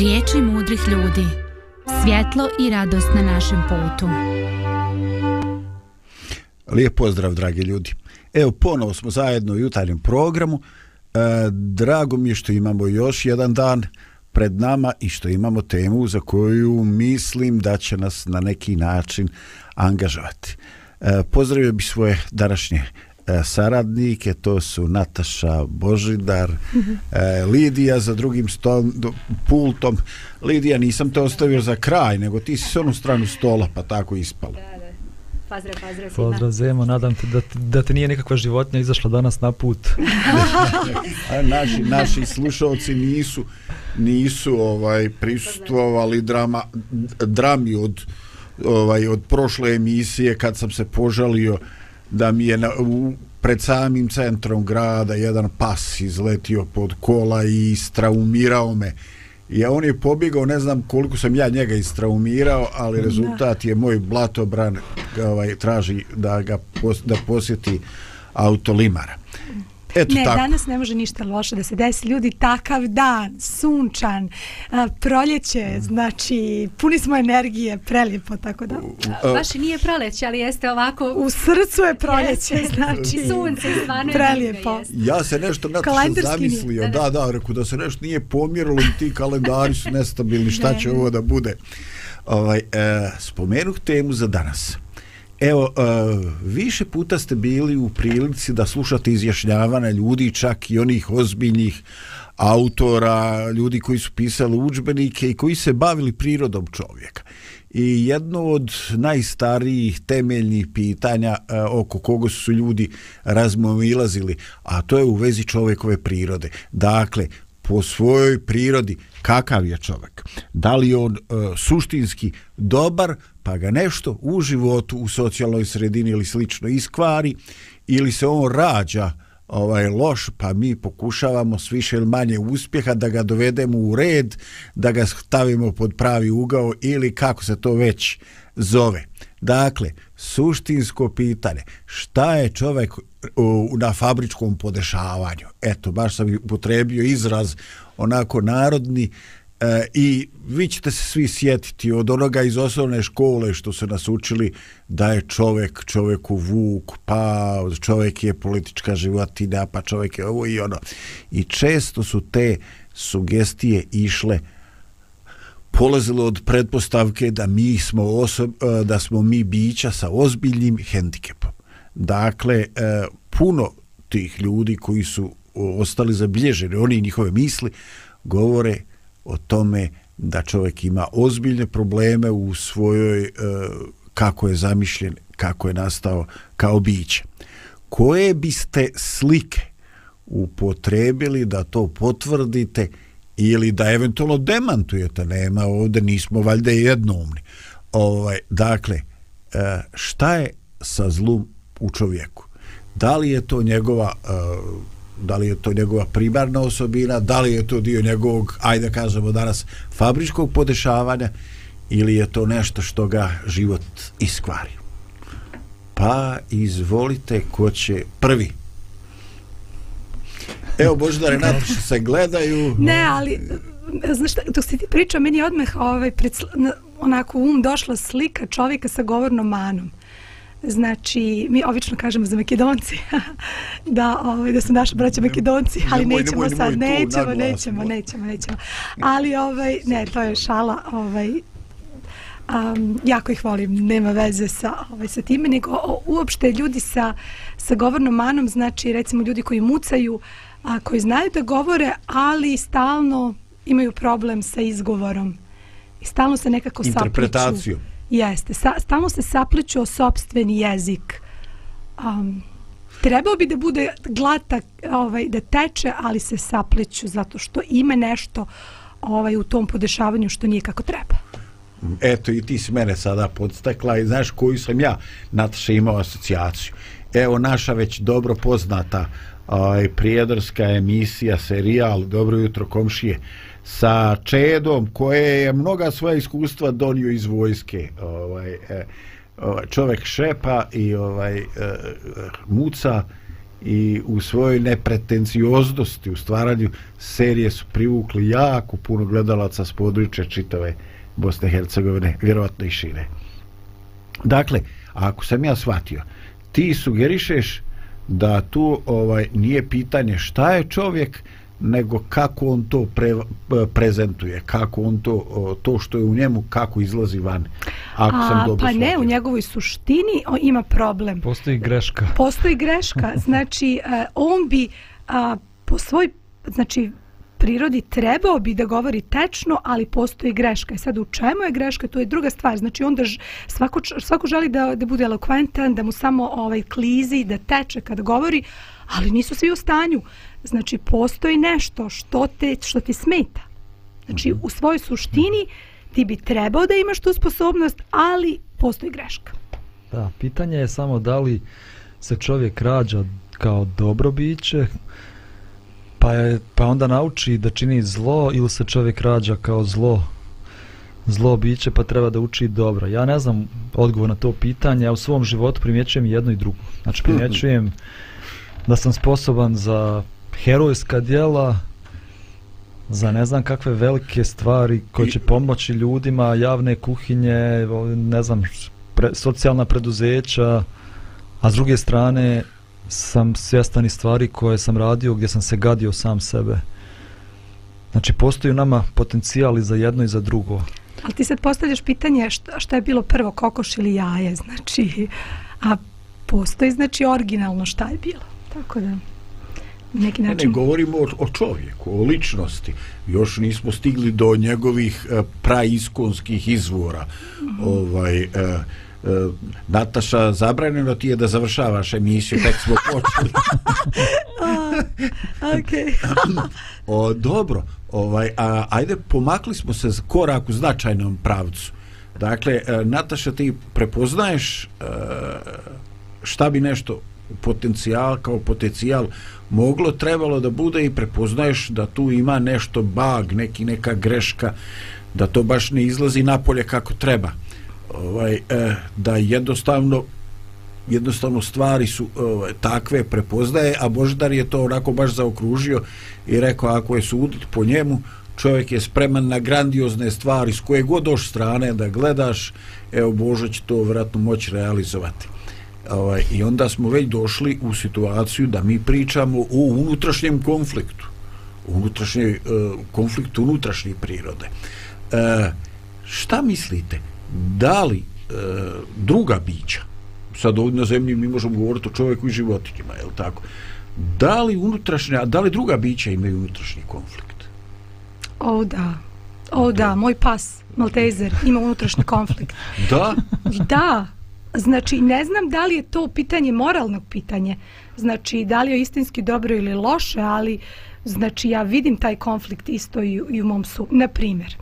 Riječi mudrih ljudi. Svjetlo i radost na našem putu. Lijep pozdrav, dragi ljudi. Evo, ponovo smo zajedno u jutarnjem programu. E, drago mi je što imamo još jedan dan pred nama i što imamo temu za koju mislim da će nas na neki način angažovati. E, pozdravio bi svoje današnje saradnike, to su Nataša Božidar, e, Lidija za drugim stol, pultom. Lidija, nisam te ostavio za kraj, nego ti si s onu stranu stola, pa tako ispalo. Pozdrav, pozdrav, pozdrav Zemo, nadam te da, da te nije nekakva životnja izašla danas na put. A naši, naši slušalci nisu nisu ovaj prisustvovali drama, drami od ovaj od prošle emisije kad sam se požalio da mi je na, u, pred samim centrom grada jedan pas izletio pod kola i straumirao me. I on je pobjegao, ne znam koliko sam ja njega istraumirao, ali rezultat je moj blatobran ovaj, traži da ga pos, da posjeti autolimara. Eto ne, tako. danas ne može ništa loše da se desi. Ljudi, takav dan, sunčan, proljeće, mm. znači, puni smo energije, prelijepo, tako da. Baš i nije proljeće, ali jeste ovako... U srcu je proljeće, jeste. znači, sunce, stvarno prelijepo. Ja se nešto natočno zamislio, da, da, reku, da se nešto nije pomjerilo i ti kalendari su nestabilni, šta će ovo da bude. Ovaj, e, spomenuh temu za danas. Evo, uh, više puta ste bili u prilici da slušate izjašnjavane ljudi, čak i onih ozbiljnih autora, ljudi koji su pisali učbenike i koji se bavili prirodom čovjeka. I jedno od najstarijih temeljnih pitanja uh, oko koga su ljudi razmovilazili, a to je u vezi čovjekove prirode. Dakle, po svojoj prirodi kakav je čovjek. Da li on e, suštinski dobar, pa ga nešto u životu, u socijalnoj sredini ili slično iskvari, ili se on rađa ovaj loš, pa mi pokušavamo s više ili manje uspjeha da ga dovedemo u red, da ga stavimo pod pravi ugao ili kako se to već zove. Dakle, suštinsko pitanje, šta je čovjek na fabričkom podešavanju? Eto, baš sam upotrebio izraz onako narodni, E, I vi ćete se svi sjetiti od onoga iz osnovne škole što se nas učili da je čovjek čovjeku vuk, pa čovjek je politička životina, pa čovjek je ovo i ono. I često su te sugestije išle polazilo od pretpostavke da mi smo osob, e, da smo mi bića sa ozbiljnim hendikepom. Dakle, e, puno tih ljudi koji su ostali zabilježeni, oni i njihove misli, govore o tome da čovjek ima ozbiljne probleme u svojoj e, kako je zamišljen, kako je nastao kao biće. Koje biste slike upotrebili da to potvrdite ili da eventualno demantujete, nema ovdje, nismo valjda jednomni. Ovaj, dakle, e, šta je sa zlom u čovjeku? Da li je to njegova e, da li je to njegova primarna osobina, da li je to dio njegovog, ajde kažemo danas, fabričkog podešavanja ili je to nešto što ga život iskvari. Pa izvolite ko će prvi. Evo Boždare, Nataša se gledaju. Ne, ali znaš šta, dok si ti pričao, meni je odmah ovaj, pred, onako um došla slika čovjeka sa govornom manom. Znači, mi obično kažemo za Makedonci da, ovaj, da su naši braća Makedonci, ali nemoj, nećemo nemoj, sad, nemoj nećemo, tu, nećemo, nećemo, nećemo. Ali, ovaj, ne, to je šala, ovaj, um, jako ih volim, nema veze sa, ovaj, sa time, nego o, uopšte ljudi sa, sa govornom manom, znači, recimo, ljudi koji mucaju, a, koji znaju da govore, ali stalno imaju problem sa izgovorom. I stalno se nekako sapliču. Interpretacijom. Jeste, sa, stalno se sapliču o sobstveni jezik. Um, trebao bi da bude glatak, ovaj, da teče, ali se sapliću zato što ima nešto ovaj, u tom podešavanju što nije kako treba. Eto i ti si mene sada podstakla i znaš koju sam ja Nataša imao asocijaciju. Evo naša već dobro poznata aj, prijedorska emisija, serijal Dobro jutro komšije sa Čedom koje je mnoga svoja iskustva donio iz vojske. Ovaj, e, ovaj, čovjek šepa i ovaj e, muca i u svojoj nepretencioznosti u stvaranju serije su privukli jako puno gledalaca s područja čitave Bosne i Hercegovine, vjerovatno i šire. Dakle, ako sam ja shvatio, ti sugerišeš da tu ovaj nije pitanje šta je čovjek, nego kako on to pre, prezentuje, kako on to, to što je u njemu, kako izlazi van. Ako A, sam dobro pa ne, u njegovoj suštini on ima problem. Postoji greška. Postoji greška. Znači, uh, on bi uh, po svoj, znači, prirodi trebao bi da govori tečno, ali postoji greška. I sad u čemu je greška, to je druga stvar. Znači onda svako, svako želi da, da bude elokventan, da mu samo ovaj klizi, da teče kada govori, ali nisu svi u stanju. Znači postoji nešto što, te, što ti smeta. Znači mhm. u svojoj suštini ti bi trebao da imaš tu sposobnost, ali postoji greška. Da, pitanje je samo da li se čovjek rađa kao dobro biće, pa, je, pa onda nauči da čini zlo ili se čovjek rađa kao zlo zlo biće pa treba da uči dobro. Ja ne znam odgovor na to pitanje, ja u svom životu primjećujem jedno i drugo. Znači primjećujem da sam sposoban za herojska djela, za ne znam kakve velike stvari koje će pomoći ljudima, javne kuhinje, ne znam, pre, socijalna preduzeća, a s druge strane sam svjestan i stvari koje sam radio gdje sam se gadio sam sebe. Znači, postoji u nama potencijali za jedno i za drugo. Ali ti sad postavljaš pitanje šta, šta je bilo prvo, kokoš ili jaje, znači, a postoji, znači, originalno šta je bilo. Tako da, neki način... Ne, govorimo o, o čovjeku, o ličnosti. Još nismo stigli do njegovih uh, praiskonskih izvora. Mm -hmm. Ovaj... Uh, Nataša, zabranjeno ti je da završavaš emisiju, tek smo počeli. okay. o, dobro, ovaj, a, ajde, pomakli smo se korak u značajnom pravcu. Dakle, uh, Nataša, ti prepoznaješ uh, šta bi nešto potencijal kao potencijal moglo trebalo da bude i prepoznaješ da tu ima nešto bag, neki neka greška da to baš ne izlazi napolje kako treba ovaj, eh, da jednostavno jednostavno stvari su ovaj, takve prepoznaje, a Boždar je to onako baš zaokružio i rekao ako je sudit po njemu, čovjek je spreman na grandiozne stvari s koje god doš strane da gledaš, evo Božo će to vjerojatno moći realizovati. Ovaj, I onda smo već došli u situaciju da mi pričamo o unutrašnjem konfliktu, unutrašnje, uh, konfliktu unutrašnje prirode. Uh, šta mislite? Da li e, druga bića, sad ovdje na zemlji mi možemo govoriti o čovjeku i životinjima, je li tako? Da li unutrašnja, da li druga bića imaju unutrašnji konflikt? O da, o da, moj pas, Maltezer, ima unutrašnji konflikt. da? Da, znači ne znam da li je to pitanje moralnog pitanje, znači da li je istinski dobro ili loše, ali znači ja vidim taj konflikt isto i, i u mom su, na primjer.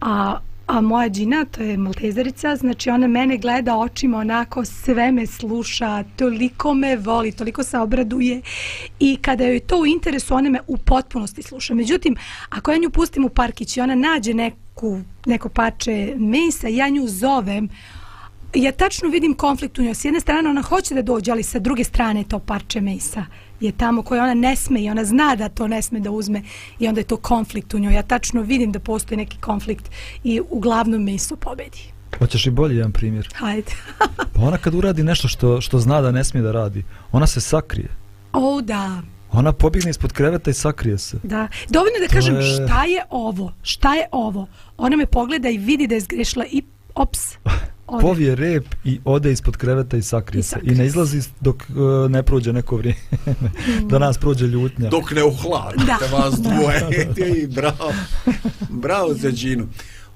A A moja džina, to je maltezerica, znači ona mene gleda očima onako, sve me sluša, toliko me voli, toliko se obraduje i kada joj to u interesu, ona me u potpunosti sluša. Međutim, ako ja nju pustim u parkić i ona nađe neku, neko pače mesa, ja nju zovem, ja tačno vidim konflikt u njoj. S jedne strane ona hoće da dođe, ali sa druge strane to parče mesa je tamo koje ona ne sme i ona zna da to ne sme da uzme i onda je to konflikt u njoj. Ja tačno vidim da postoji neki konflikt i uglavnom meso pobedi. Hoćeš i bolji jedan primjer? Hajde. pa ona kad uradi nešto što, što zna da ne smije da radi, ona se sakrije. O, da. Ona pobjegne ispod kreveta i sakrije se. Da. Dovoljno da to kažem je... šta je ovo? Šta je ovo? Ona me pogleda i vidi da je zgrešila i ops. Ode. povije rep i ode ispod kreveta i sakrije, I se. I ne izlazi dok uh, ne prođe neko vrijeme. Mm. da nas prođe ljutnja. Dok ne uhladite vas dvoje. I bravo. Bravo za džinu.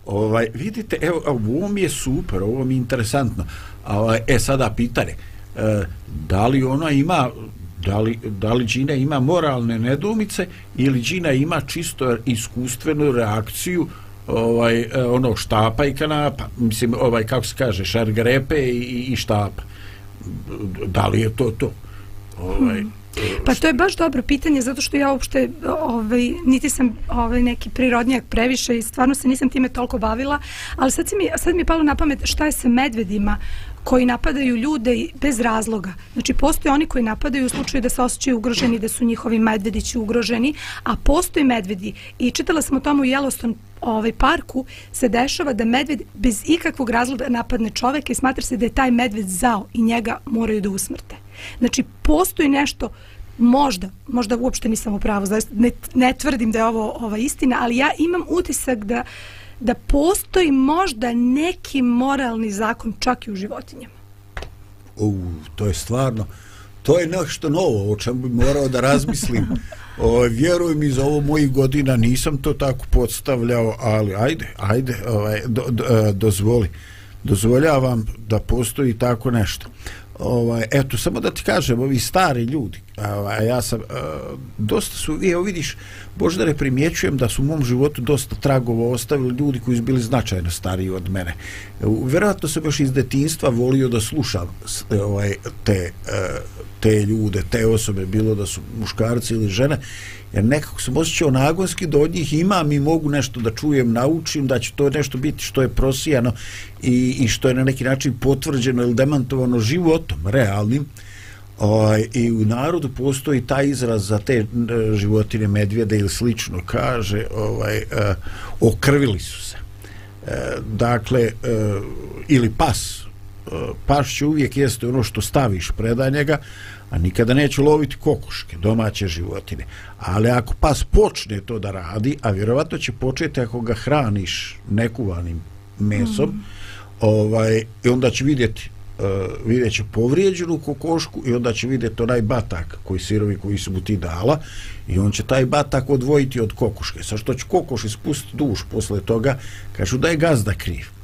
Ovaj, vidite, evo, ovo mi je super, ovo mi je interesantno. Ovaj, e, sada pitanje. E, da li ona ima da li, da li Gina ima moralne nedumice ili Gina ima čisto iskustvenu reakciju ovaj e, ono štapa i kanapa. Mislim ovaj kako se kaže šargarepe i, i štapa da li je to to? Ovaj hmm. Pa to je baš dobro pitanje zato što ja uopšte ovaj, niti sam ovaj, neki prirodnjak previše i stvarno se nisam time toliko bavila, ali sad, mi, sad mi je palo na pamet šta je sa medvedima koji napadaju ljude bez razloga. Znači, postoje oni koji napadaju u slučaju da se osjećaju ugroženi, da su njihovi medvedići ugroženi, a postoje medvedi. I čitala sam o tomu u Yellowstone ovaj parku se dešava da medved bez ikakvog razloga napadne čoveka i smatra se da je taj medved zao i njega moraju da usmrte. Znači, postoji nešto možda, možda uopšte nisam u pravu, ne, ne tvrdim da je ovo ova istina, ali ja imam utisak da da postoji možda neki moralni zakon čak i u životinjama. U, to je stvarno, to je nešto novo, o čemu bi morao da razmislim. O, vjerujem iz ovo mojih godina nisam to tako podstavljao, ali ajde, ajde, ovaj, do, do, e, dozvoli. Dozvoljavam da postoji tako nešto ovaj eto samo da ti kažem ovi stari ljudi ovaj ja sam e, dosta su evo vidiš Boždare primjećujem da su u mom životu dosta tragova ostavili ljudi koji su bili značajno stariji od mene vjerojatno sam još iz detinstva volio da slušam e, ovaj te e, te ljude te osobe bilo da su muškarci ili žene jer nekako sam osjećao nagonski da od njih imam i mogu nešto da čujem, naučim, da će to nešto biti što je prosijano i, i što je na neki način potvrđeno ili demantovano životom, realnim ovaj, I u narodu postoji taj izraz za te životine medvjede ili slično, kaže, ovaj, e, okrvili su se. E, dakle, e, ili pas, e, pas će uvijek jeste ono što staviš predaj njega, a nikada neće loviti kokoške, domaće životine. Ali ako pas počne to da radi, a vjerovatno će početi ako ga hraniš nekuvanim mesom, mm. ovaj, i onda će vidjeti E, vidjet će povrijeđenu kokošku i onda će vidjeti onaj batak koji sirovi koji su mu ti dala i on će taj batak odvojiti od kokoške. Sa što će kokoš ispustiti duš posle toga, kažu da je gazda kriv.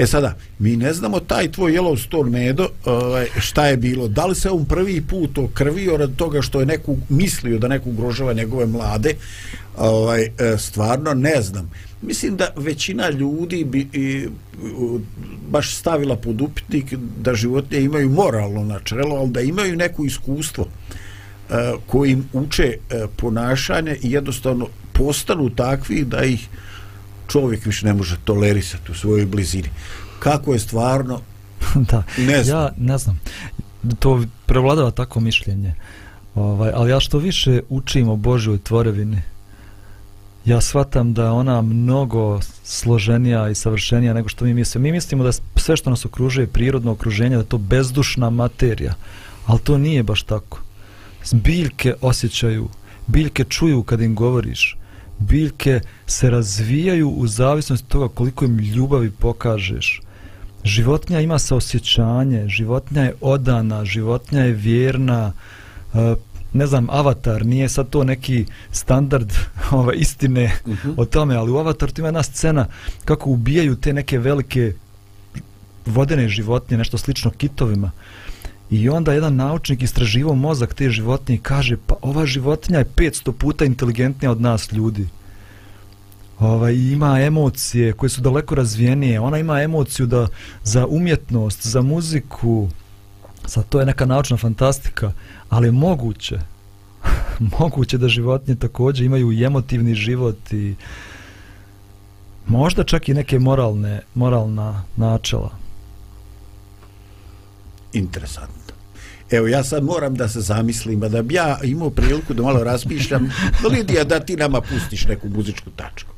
E sada, mi ne znamo taj tvoj Yellowstone medo, ovaj, šta je bilo, da li se on prvi put okrvio rad toga što je neku mislio da neku ugrožava njegove mlade, ovaj, e, stvarno ne znam. Mislim da većina ljudi bi i, baš stavila pod upitnik da životinje imaju moralno načelo, ali da imaju neko iskustvo e, kojim uče e, ponašanje i jednostavno postanu takvi da ih čovjek više ne može tolerisati u svojoj blizini. Kako je stvarno, da. ne znam. Ja ne znam. To prevladava tako mišljenje. Ovaj, ali ja što više učim o Božoj tvorevini, ja shvatam da je ona mnogo složenija i savršenija nego što mi mislimo. Mi mislimo da sve što nas okružuje prirodno okruženje, da je to bezdušna materija. Ali to nije baš tako. Biljke osjećaju, biljke čuju kad im govoriš, biljke se razvijaju u zavisnosti toga koliko im ljubavi pokažeš. Životinja ima saosjećanje, životinja je odana, životinja je vjerna, e, ne znam, avatar, nije sad to neki standard ove, istine uh mhm. -huh. o tome, ali u avatar ima jedna scena kako ubijaju te neke velike vodene životinje, nešto slično kitovima. I onda jedan naučnik istraživao mozak te životinje i kaže, pa ova životinja je 500 puta inteligentnija od nas ljudi. Ovaj, ima emocije koje su daleko razvijenije. Ona ima emociju da, za umjetnost, za muziku. Sad, to je neka naučna fantastika, ali moguće. moguće da životinje također imaju i emotivni život i možda čak i neke moralne, moralna načela interesantno. Evo, ja sad moram da se zamislim, pa da bi ja imao priliku da malo razmišljam, Lidija, da ti nama pustiš neku muzičku tačku.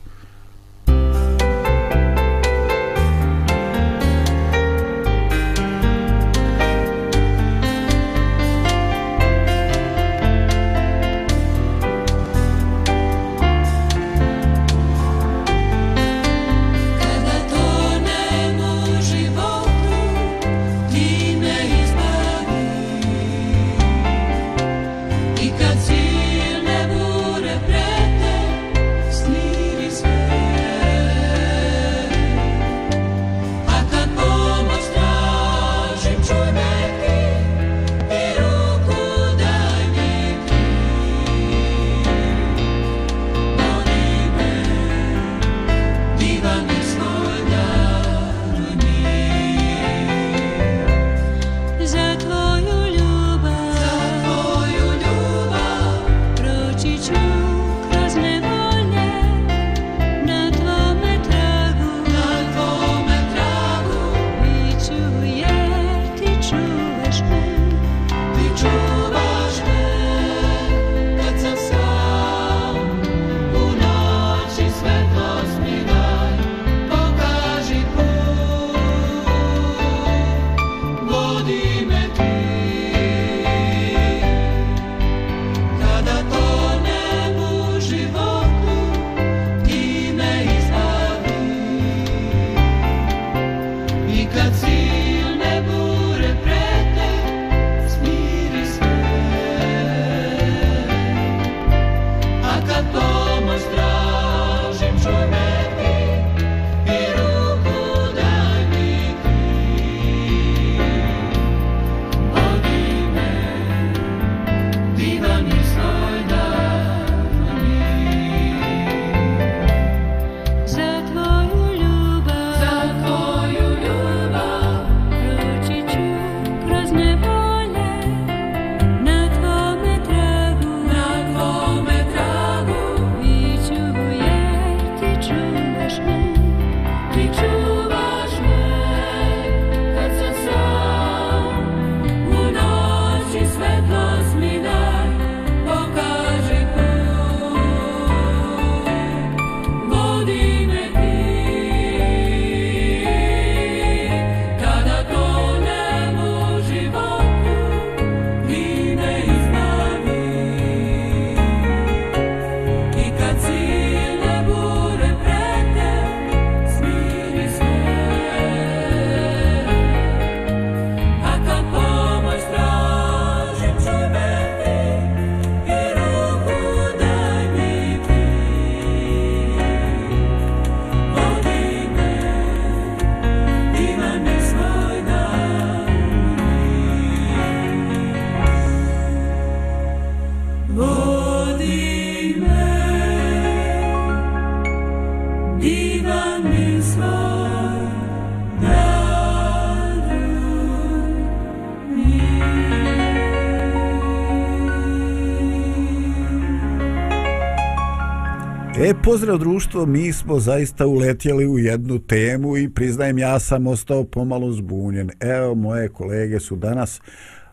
Pozdrav društvo, mi smo zaista uletjeli u jednu temu i priznajem ja sam ostao pomalo zbunjen. Evo, moje kolege su danas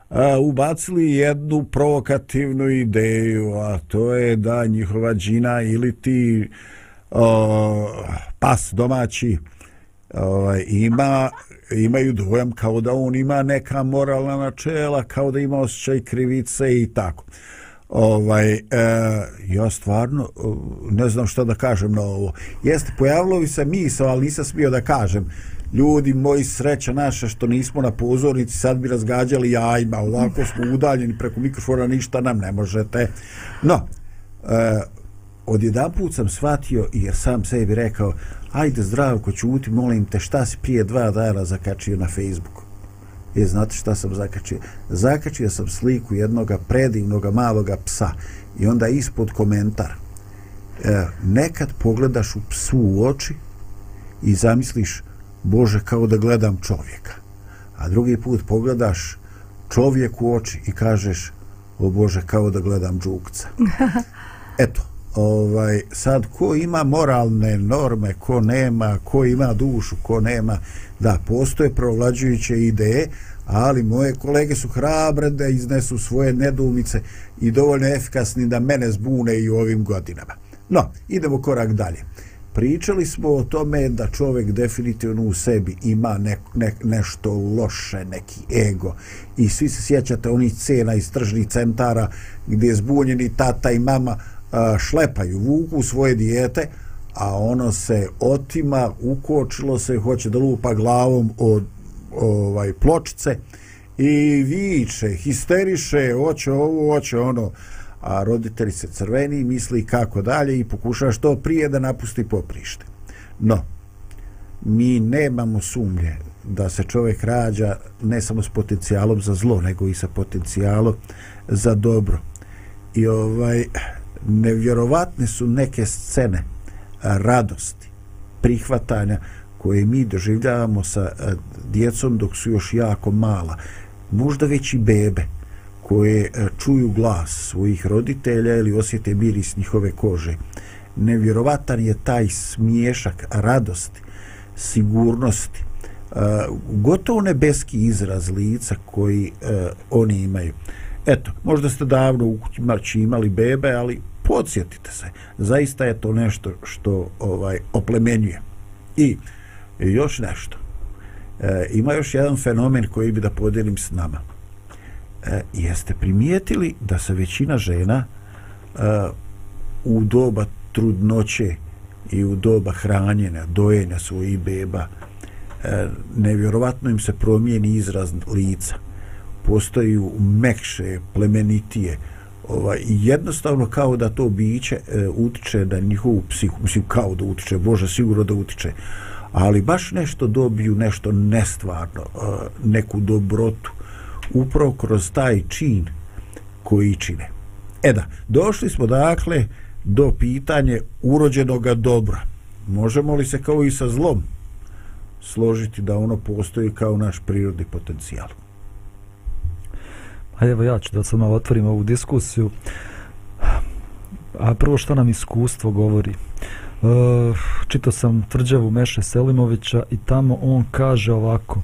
a, ubacili jednu provokativnu ideju, a to je da njihova džina ili ti a, pas domaći ovaj, ima imaju dojam kao da on ima neka moralna načela, kao da ima osjećaj krivice i tako ovaj e, ja stvarno e, ne znam šta da kažem na ovo. Jeste pojavilo bi se misao ali nisam smio da kažem. Ljudi moji sreća naša što nismo na pozornici sad bi razgađali jajima ovako smo udaljeni preko mikrofona ništa nam ne možete. No e, odjedan put sam shvatio jer sam sebi rekao ajde zdravko čuti molim te šta si prije dva dana zakačio na Facebooku? Je znate šta sam zakačio? Zakačio sam sliku jednog predivnog maloga psa i onda ispod komentar. E, nekad pogledaš u psu u oči i zamisliš Bože kao da gledam čovjeka. A drugi put pogledaš čovjek u oči i kažeš o Bože kao da gledam džukca. Eto ovaj sad ko ima moralne norme ko nema ko ima dušu ko nema da postoje provlađujuće ideje ali moje kolege su hrabre da iznesu svoje nedumice i dovoljno efikasni da mene zbune i u ovim godinama. No idemo korak dalje. Pričali smo o tome da čovjek definitivno u sebi ima ne, ne, nešto loše, neki ego. I svi se sjećate onih cena iz tržnih centara gdje je zbunjeni tata i mama šlepaju, vuku svoje dijete, a ono se otima, ukočilo se, hoće da lupa glavom od ovaj pločice i viče, histeriše, hoće ovo, hoće ono, a roditelji se crveni misli kako dalje i pokušava što prije da napusti poprište. No, mi nemamo sumnje da se čovjek rađa ne samo s potencijalom za zlo, nego i sa potencijalom za dobro. I ovaj, nevjerovatne su neke scene radosti, prihvatanja koje mi doživljavamo sa e, djecom dok su još jako mala. Možda već i bebe koje e, čuju glas svojih roditelja ili osjete miris njihove kože. Nevjerovatan je taj smiješak radosti, sigurnosti, e, gotovo nebeski izraz lica koji oni imaju. Eto, možda ste davno u kući imali bebe, ali podsjetite se, zaista je to nešto što ovaj oplemenjuje. I još nešto. E, ima još jedan fenomen koji bi da podijelim s nama. E, jeste primijetili da se većina žena e, u doba trudnoće i u doba hranjenja, dojenja svojih beba, e, nevjerovatno im se promijeni izraz lica. Postaju mekše, plemenitije, ovaj, jednostavno kao da to biće e, utiče da njihovu psihu, mislim kao da utiče, Bože sigurno da utiče, ali baš nešto dobiju, nešto nestvarno, e, neku dobrotu, upravo kroz taj čin koji čine. E da, došli smo dakle do pitanje urođenog dobra. Možemo li se kao i sa zlom složiti da ono postoji kao naš prirodni potencijal? Ajde, evo ja ću da sad malo otvorim ovu diskusiju. A prvo što nam iskustvo govori. E, čitao sam tvrđavu Meše Selimovića i tamo on kaže ovako.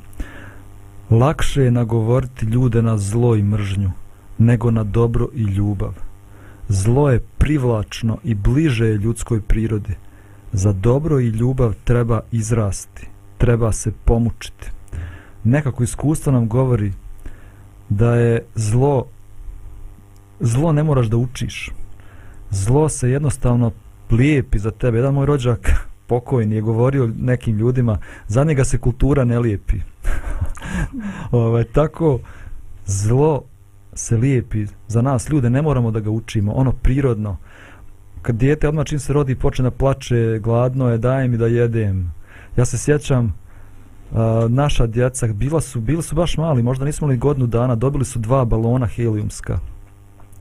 Lakše je nagovoriti ljude na zlo i mržnju nego na dobro i ljubav. Zlo je privlačno i bliže je ljudskoj prirodi. Za dobro i ljubav treba izrasti, treba se pomučiti. Nekako iskustvo nam govori da je zlo zlo ne moraš da učiš. Zlo se jednostavno lijepi za tebe. Jedan moj rođak pokojni je govorio nekim ljudima za njega se kultura ne lijepi. Ovaj, tako zlo se lijepi za nas ljude ne moramo da ga učimo ono prirodno. Kad dijete odmah čim se rodi počne da plače gladno je daj mi da jedem. Ja se sjećam naša djeca bila su bili su baš mali možda nismo li godinu dana dobili su dva balona heliumska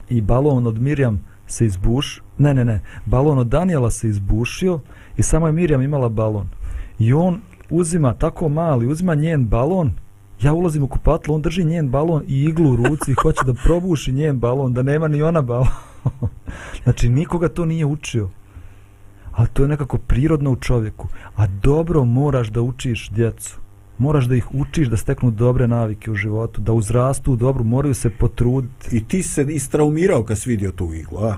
i balon od Mirjam se izbuš, ne, ne, ne, balon od Daniela se izbušio i samo je Mirjam imala balon. I on uzima tako mali, uzima njen balon, ja ulazim u kupatlo, on drži njen balon i iglu u ruci i hoće da probuši njen balon, da nema ni ona balon. znači, nikoga to nije učio. Ali to je nekako prirodno u čovjeku. A dobro moraš da učiš djecu. Moraš da ih učiš da steknu dobre navike u životu, da uzrastu u dobru, moraju se potruditi. I ti se istraumirao kad si vidio tu iglu, a?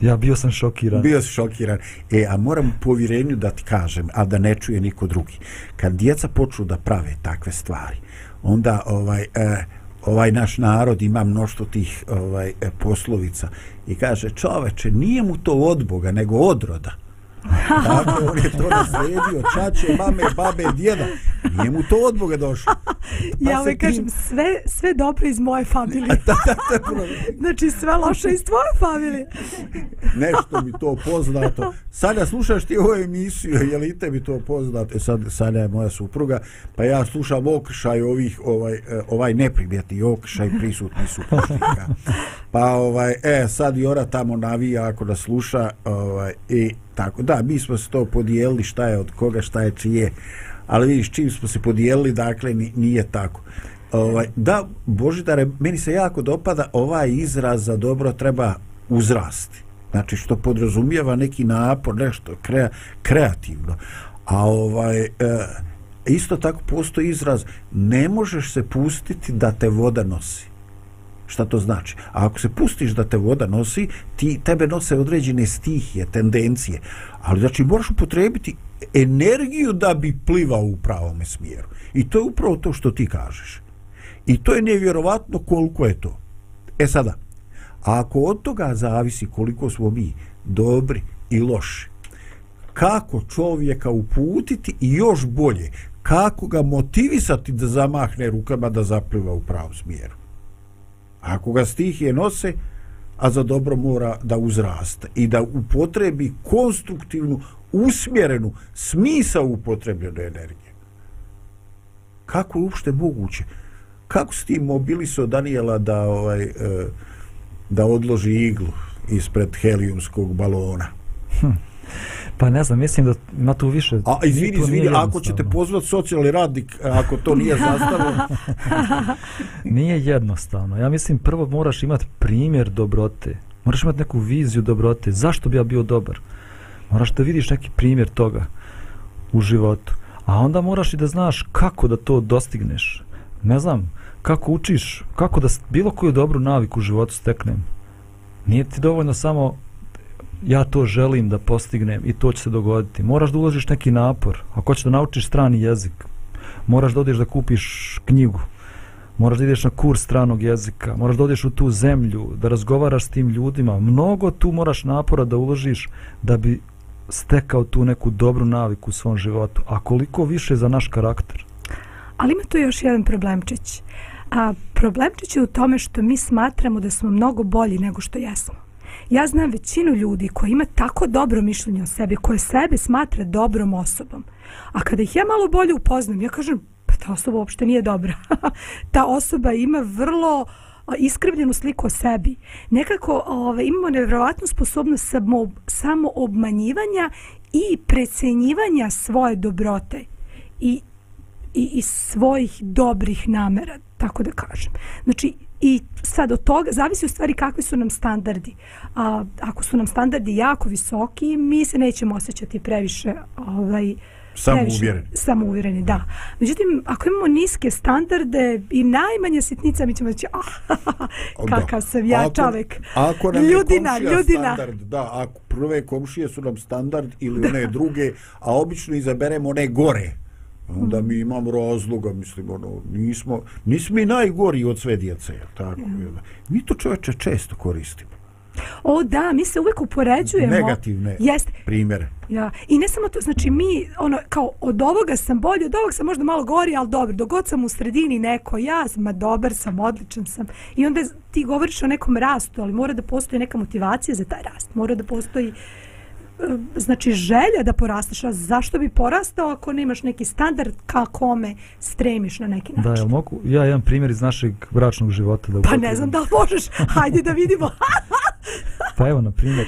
Ja bio sam šokiran. Bio sam šokiran. E, a moram povjerenju da ti kažem, a da ne čuje niko drugi. Kad djeca počnu da prave takve stvari, onda ovaj, e, ovaj naš narod ima mnošto tih ovaj, e, poslovica i kaže, čoveče, nije mu to od Boga, nego od roda. Dakle, on je to nasledio, čače, mame, babe, djeda. Nije mu to od Boga došlo. Pa ja uvijek tim... kažem, sve, sve dobro iz moje familije. da, da, da, znači, sve loše iz tvoje familije. Nešto mi to poznato. Sada slušaš ti ovu emisiju, je li tebi to poznato? E sad, sada je moja supruga, pa ja slušam okršaj ovih, ovaj, e, ovaj neprimjetni okršaj prisutni supružnika. Pa, ovaj, e, sad i ona tamo navija ako da sluša, ovaj, i tako da mi smo se to podijelili šta je od koga šta je čije ali vidiš čim smo se podijelili dakle nije tako. Ovaj, da Božidare meni se jako dopada ovaj izraz za dobro treba uzrasti. Znači što podrazumijeva neki napor nešto krea, kreativno. A ovaj e, isto tako postoji izraz ne možeš se pustiti da te voda nosi šta to znači. A ako se pustiš da te voda nosi, ti tebe nose određene stihije, tendencije. Ali znači moraš upotrebiti energiju da bi plivao u pravom smjeru. I to je upravo to što ti kažeš. I to je nevjerovatno koliko je to. E sada, ako od toga zavisi koliko smo mi dobri i loši, kako čovjeka uputiti i još bolje, kako ga motivisati da zamahne rukama da zapliva u pravom smjeru. Ako ga stihije nose, a za dobro mora da uzraste i da upotrebi konstruktivnu, usmjerenu, smisa upotrebljene energije. Kako je uopšte moguće? Kako si ti mobilisao Daniela da, ovaj, e, da odloži iglu ispred helijumskog balona? Hm. Pa ne znam, mislim da ima tu više... A izvini, izvini, ako ćete pozvati socijalni radnik, ako to nije zastavljeno... nije jednostavno. Ja mislim, prvo moraš imati primjer dobrote. Moraš imati neku viziju dobrote. Zašto bi ja bio dobar? Moraš da vidiš neki primjer toga u životu. A onda moraš i da znaš kako da to dostigneš. Ne znam, kako učiš, kako da bilo koju dobru naviku u životu steknem. Nije ti dovoljno samo ja to želim da postignem i to će se dogoditi. Moraš da uložiš neki napor. Ako hoćeš da naučiš strani jezik, moraš da odeš da kupiš knjigu. Moraš da ideš na kurs stranog jezika. Moraš da odeš u tu zemlju, da razgovaraš s tim ljudima. Mnogo tu moraš napora da uložiš da bi stekao tu neku dobru naviku u svom životu. A koliko više za naš karakter? Ali ima tu još jedan problemčić. A problemčić je u tome što mi smatramo da smo mnogo bolji nego što jesmo. Ja znam većinu ljudi koji ima tako dobro mišljenje o sebi, koje sebe smatra dobrom osobom. A kada ih ja malo bolje upoznam, ja kažem, pa ta osoba uopšte nije dobra. ta osoba ima vrlo iskrivljenu sliku o sebi. Nekako ove, imamo nevjerovatnu sposobnost samo, samo obmanjivanja i precenjivanja svoje dobrote i, i, i svojih dobrih namera, tako da kažem. Znači, I sad od toga zavisi u stvari kakvi su nam standardi. A, ako su nam standardi jako visoki, mi se nećemo osjećati previše ovaj, Samouvjereni. Samouvjereni, da. Međutim, ako imamo niske standarde i najmanje sitnica, mi ćemo reći, ah, kakav sam ja ako, čovek. Ako nam ljudina, je ljudina. standard, da, ako prve komšije su nam standard ili one druge, a obično izaberemo one gore onda mi imamo razloga, mislim, ono, nismo, nismo mi najgori od sve djece, tako, mm. mi to čovječe često koristimo. O da, mi se uvijek upoređujemo. Negativne Jest. primjere. Ja. I ne samo to, znači mi, ono, kao od ovoga sam bolji, od ovoga sam možda malo gori, ali dobro, dogod sam u sredini neko, ja sam, ma dobar sam, odličan sam. I onda ti govoriš o nekom rastu, ali mora da postoji neka motivacija za taj rast. Mora da postoji znači želja da porasteš, a zašto bi porastao ako nemaš neki standard ka kome stremiš na neki način? Da, ja, mogu, ja imam primjer iz našeg bračnog života. Da pa ne znam da li možeš, hajde da vidimo. pa evo, na primjer,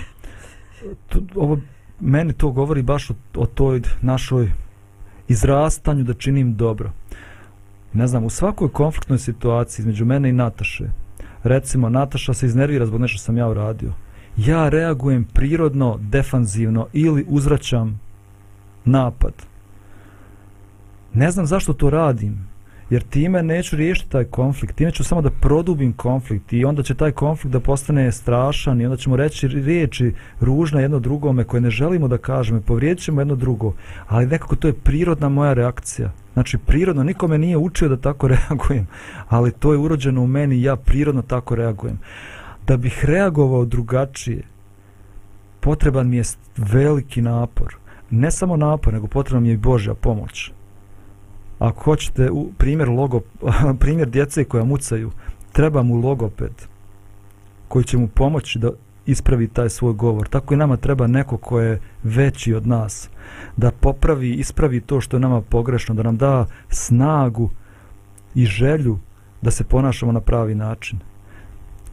to, ovo, meni to govori baš o, o toj našoj izrastanju da činim dobro. Ne znam, u svakoj konfliktnoj situaciji između mene i Nataše, recimo, Nataša se iznervira zbog nešto sam ja uradio, ja reagujem prirodno, defanzivno ili uzraćam napad. Ne znam zašto to radim, jer time neću riješiti taj konflikt, time ću samo da produbim konflikt i onda će taj konflikt da postane strašan i onda ćemo reći riječi ružna jedno drugome koje ne želimo da kažemo, povrijedit ćemo jedno drugo, ali nekako to je prirodna moja reakcija. Znači, prirodno, nikome nije učio da tako reagujem, ali to je urođeno u meni i ja prirodno tako reagujem da bih reagovao drugačije potreban mi je veliki napor. Ne samo napor nego potrebna mi je i Božja pomoć. Ako hoćete u primjer logo primjer djece koja mucaju treba mu logoped koji će mu pomoći da ispravi taj svoj govor. Tako i nama treba neko ko je veći od nas da popravi ispravi to što je nama pogrešno da nam da snagu i želju da se ponašamo na pravi način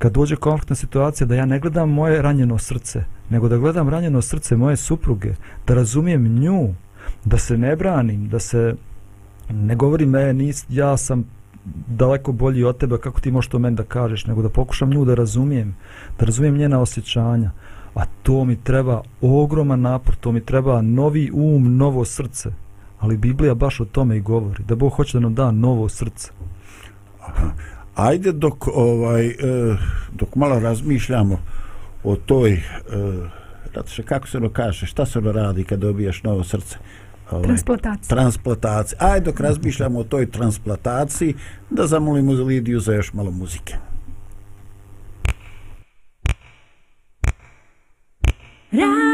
kad dođe konfliktna situacija da ja ne gledam moje ranjeno srce, nego da gledam ranjeno srce moje supruge, da razumijem nju, da se ne branim, da se ne govori me, nis, ja sam daleko bolji od tebe, kako ti možeš to meni da kažeš, nego da pokušam nju da razumijem, da razumijem njena osjećanja. A to mi treba ogroman napor, to mi treba novi um, novo srce. Ali Biblija baš o tome i govori, da Bog hoće da nam da novo srce. Aha ajde dok ovaj e, dok malo razmišljamo o toj se kako se ono kaže šta se ono radi kad dobijaš novo srce? Ovaj, transplantacija transplantacija ajde dok razmišljamo o toj transplantaciji da zamolimo za Lidiju za još malo muzike. Radio,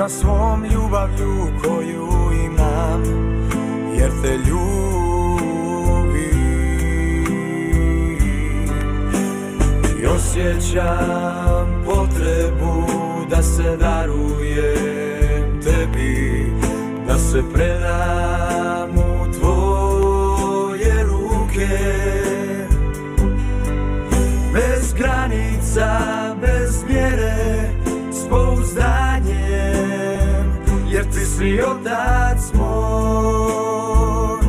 Sa svom ljubavlju koju imam Jer te ljubim I osjećam potrebu da se daruje se predam u tvoje ruke. Bez granica, bez mjere, svi otac moj.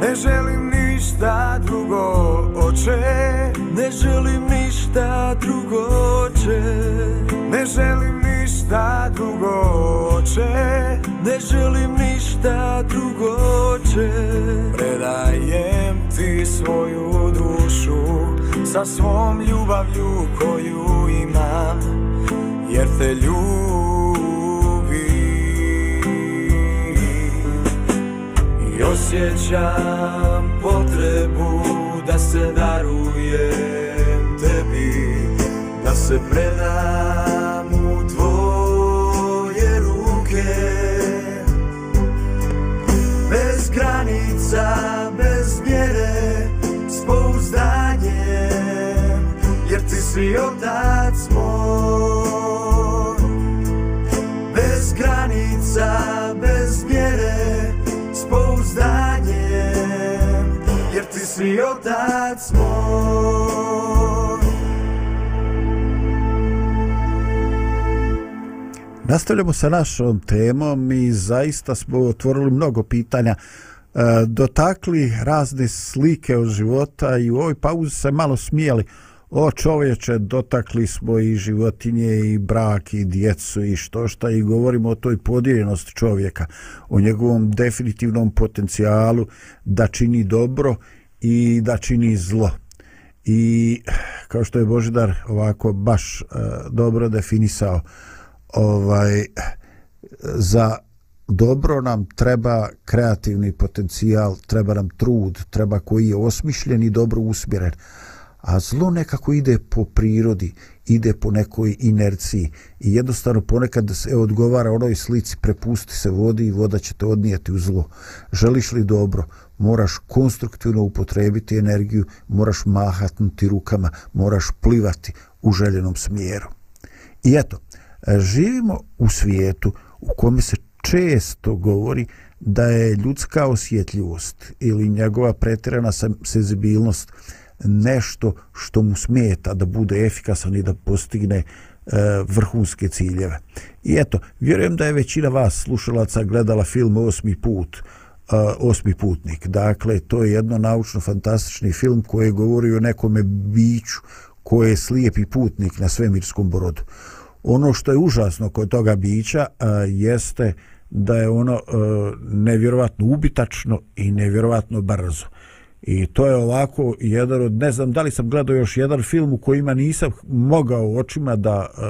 Ne želim ništa drugo, oče, ne želim ništa drugo, oče. Ne želim ništa drugo će Predajem ti svoju dušu Sa svom ljubavlju koju imam Jer te ljubim. I osjećam potrebu da se darujem tebi Da se predam srca bez mjere, s pouzdanjem Jer ti si otac moj. Bez granica, bez mjere, s pouzdanjem Jer ti si otac moj. Nastavljamo sa našom temom i zaista smo otvorili mnogo pitanja, E, dotakli razne slike od života i u ovoj pauzi se malo smijeli. O čovječe, dotakli smo i životinje i brak i djecu i što šta i govorimo o toj podijeljenosti čovjeka, o njegovom definitivnom potencijalu da čini dobro i da čini zlo. I kao što je Božidar ovako baš e, dobro definisao, ovaj za dobro nam treba kreativni potencijal, treba nam trud, treba koji je osmišljen i dobro usmjeren. A zlo nekako ide po prirodi, ide po nekoj inerciji i jednostavno ponekad se odgovara onoj slici prepusti se vodi i voda će te odnijeti u zlo. Želiš li dobro, moraš konstruktivno upotrebiti energiju, moraš mahatnuti rukama, moraš plivati u željenom smjeru. I eto, živimo u svijetu u kome se često govori da je ljudska osjetljivost ili njegova pretjerana senzibilnost nešto što mu smeta da bude efikasan i da postigne e, vrhunske ciljeve. I eto, vjerujem da je većina vas slušalaca gledala film Osmi put, e, Osmi putnik. Dakle, to je jedno naučno-fantastični film koji govori o nekome biću koje je slijepi putnik na svemirskom brodu ono što je užasno kod toga bića a, jeste da je ono e, nevjerovatno ubitačno i nevjerovatno brzo. I to je ovako jedan od, ne znam da li sam gledao još jedan film u kojima nisam mogao očima da e,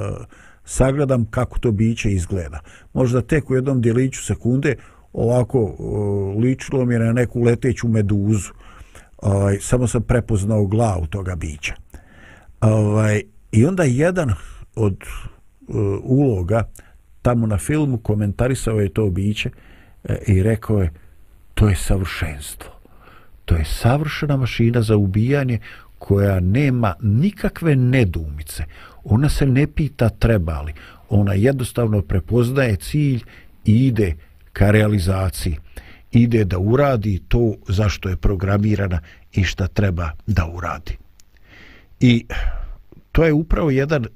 sagledam kako to biće izgleda. Možda tek u jednom djeliću sekunde ovako e, ličilo mi je na neku leteću meduzu. Ovaj, samo sam prepoznao glavu toga bića. Ovaj, I onda jedan od e, uloga tamo na filmu komentarisao je to biće e, i rekao je to je savršenstvo. To je savršena mašina za ubijanje koja nema nikakve nedumice. Ona se ne pita treba li. Ona jednostavno prepoznaje cilj i ide ka realizaciji. Ide da uradi to zašto je programirana i šta treba da uradi. I to je upravo jedan e,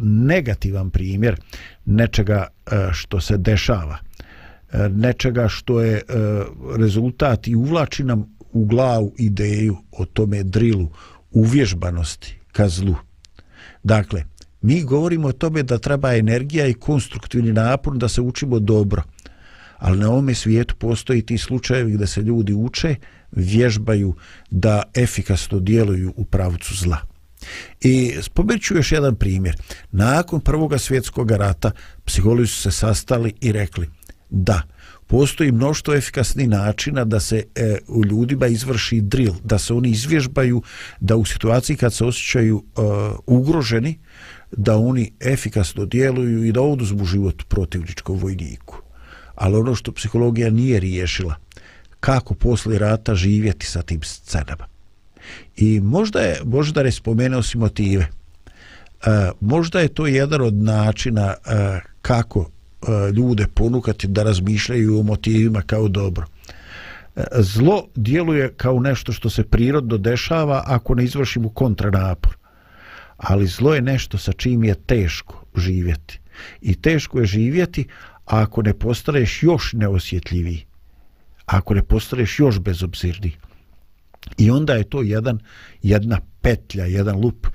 negativan primjer nečega e, što se dešava. E, nečega što je e, rezultat i uvlači nam u glavu ideju o tome drilu uvježbanosti ka zlu. Dakle mi govorimo o tome da treba energija i konstruktivni napor da se učimo dobro ali na ovome svijetu postoji ti slučajevi gdje se ljudi uče vježbaju da efikasno djeluju u pravcu zla. I spomenut ću još jedan primjer. Nakon Prvog svjetskog rata psiholozi su se sastali i rekli da, postoji mnoštvo efikasnih načina da se e, u ljudima izvrši drill, da se oni izvježbaju, da u situaciji kad se osjećaju e, ugroženi, da oni efikasno djeluju i da oduzmu život protivničkom vojniku. Ali ono što psihologija nije riješila, kako posle rata živjeti sa tim scenama. I možda je, možda je spomenuo si motive. E, možda je to jedan od načina e, kako e, ljude ponukati da razmišljaju o motivima kao dobro. E, zlo djeluje kao nešto što se prirodno dešava ako ne izvršimo kontranapor. Ali zlo je nešto sa čim je teško živjeti. I teško je živjeti ako ne postaneš još neosjetljiviji. Ako ne postaneš još bezobzirniji. I onda je to jedan, jedna petlja, jedan lup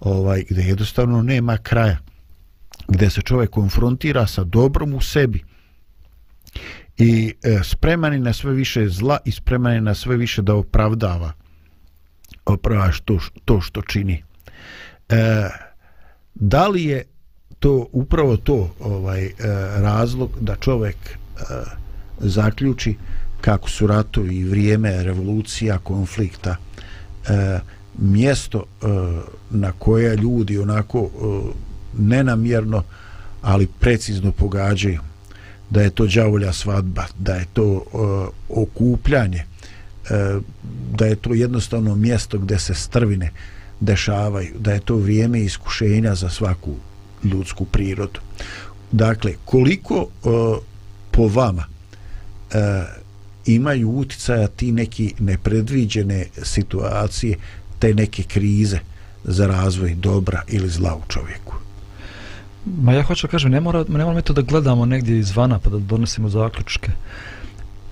ovaj gdje jednostavno nema kraja gdje se čovjek konfrontira sa dobrom u sebi. I e, spreman je na sve više zla i spreman je na sve više da opravdava oprava što, to što čini. E, da li je to upravo to ovaj e, razlog da čovjek e, zaključi kako su ratovi i vrijeme revolucija konflikta e, mjesto e, na koje ljudi onako e, nenamjerno ali precizno pogađaju. Da je to đavolja svadba da je to e, okupljanje e, da je to jednostavno mjesto gdje se strvine dešavaju da je to vrijeme iskušenja za svaku ljudsku prirodu. Dakle koliko e, po vama e, imaju uticaja ti neki nepredviđene situacije te neke krize za razvoj dobra ili zla u čovjeku. Ma ja hoću da kažem, ne mora, ne moramo to da gledamo negdje izvana pa da donosimo zaključke.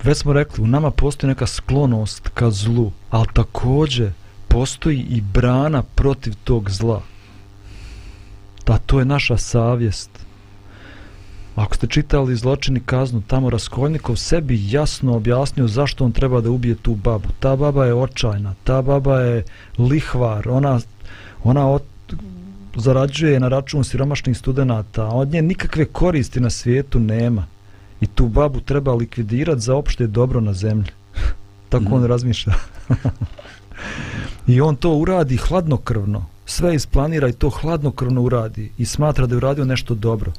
Već smo rekli, u nama postoji neka sklonost ka zlu, ali također postoji i brana protiv tog zla. Da, to je naša savjest. Ako ste čitali zločini kaznu, tamo Raskolnikov sebi jasno objasnio zašto on treba da ubije tu babu. Ta baba je očajna, ta baba je lihvar, ona, ona od, zarađuje na račun siromašnih studenta, od nje nikakve koristi na svijetu nema. I tu babu treba likvidirati za opšte dobro na zemlji. Tako mm. on razmišlja. I on to uradi hladnokrvno. Sve isplanira i to hladnokrvno uradi. I smatra da je uradio nešto dobro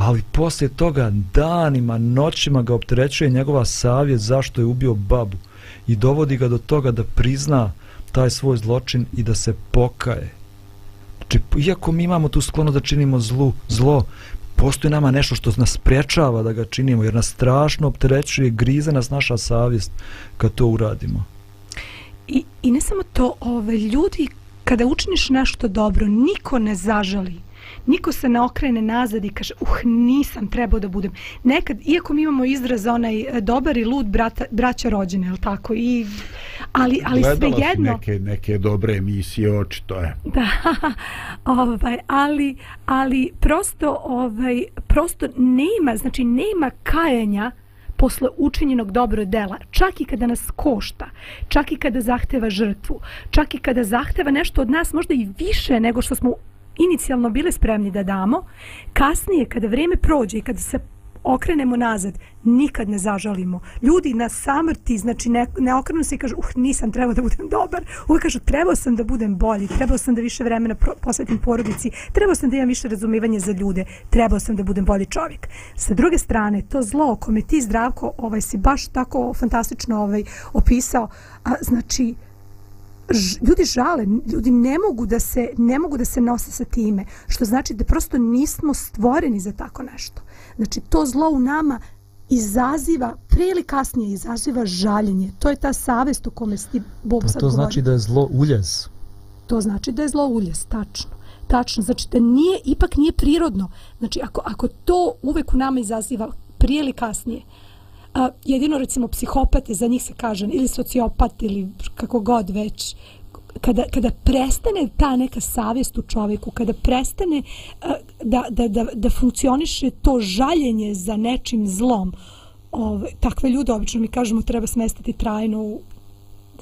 ali poslije toga danima, noćima ga opterećuje njegova savjet zašto je ubio babu i dovodi ga do toga da prizna taj svoj zločin i da se pokaje. Znači, iako mi imamo tu sklono da činimo zlu, zlo, postoji nama nešto što nas prečava da ga činimo, jer nas strašno opterećuje, grize nas naša savjest kad to uradimo. I, i ne samo to, ove, ljudi, kada učiniš nešto dobro, niko ne zažali niko se ne okrene nazad i kaže uh nisam trebao da budem. Nekad iako mi imamo izraz onaj e, dobar i lud brata, braća rođene je tako? I ali ali sve jedno neke neke dobre emisije očito je. Da ovaj ali ali prosto ovaj prosto nema znači nema kajanja posle učinjenog dobro dela, čak i kada nas košta, čak i kada zahteva žrtvu, čak i kada zahteva nešto od nas možda i više nego što smo inicijalno bili spremni da damo, kasnije kada vrijeme prođe i kada se okrenemo nazad, nikad ne zažalimo. Ljudi na samrti, znači ne, ne okrenu se i kažu, uh, nisam trebao da budem dobar. Uvijek kažu, trebao sam da budem bolji, trebao sam da više vremena posvetim porodici, trebao sam da imam više razumivanja za ljude, trebao sam da budem bolji čovjek. Sa druge strane, to zlo kome ti zdravko ovaj, si baš tako fantastično ovaj, opisao, a, znači, ljudi žale, ljudi ne mogu da se ne mogu da se nose sa time, što znači da prosto nismo stvoreni za tako nešto. Znači to zlo u nama izaziva, prije ili kasnije izaziva žaljenje. To je ta savest u kome sti Bob sad To znači da je zlo uljez. To znači da je zlo uljez, tačno. Tačno, znači da nije, ipak nije prirodno. Znači ako, ako to uvek u nama izaziva prije ili kasnije, A, jedino recimo psihopate, za njih se kaže, ili sociopat ili kako god već, kada, kada prestane ta neka savjest u čovjeku, kada prestane a, da, da, da, da funkcioniše to žaljenje za nečim zlom, ove, takve ljude obično mi kažemo treba smestiti trajno u,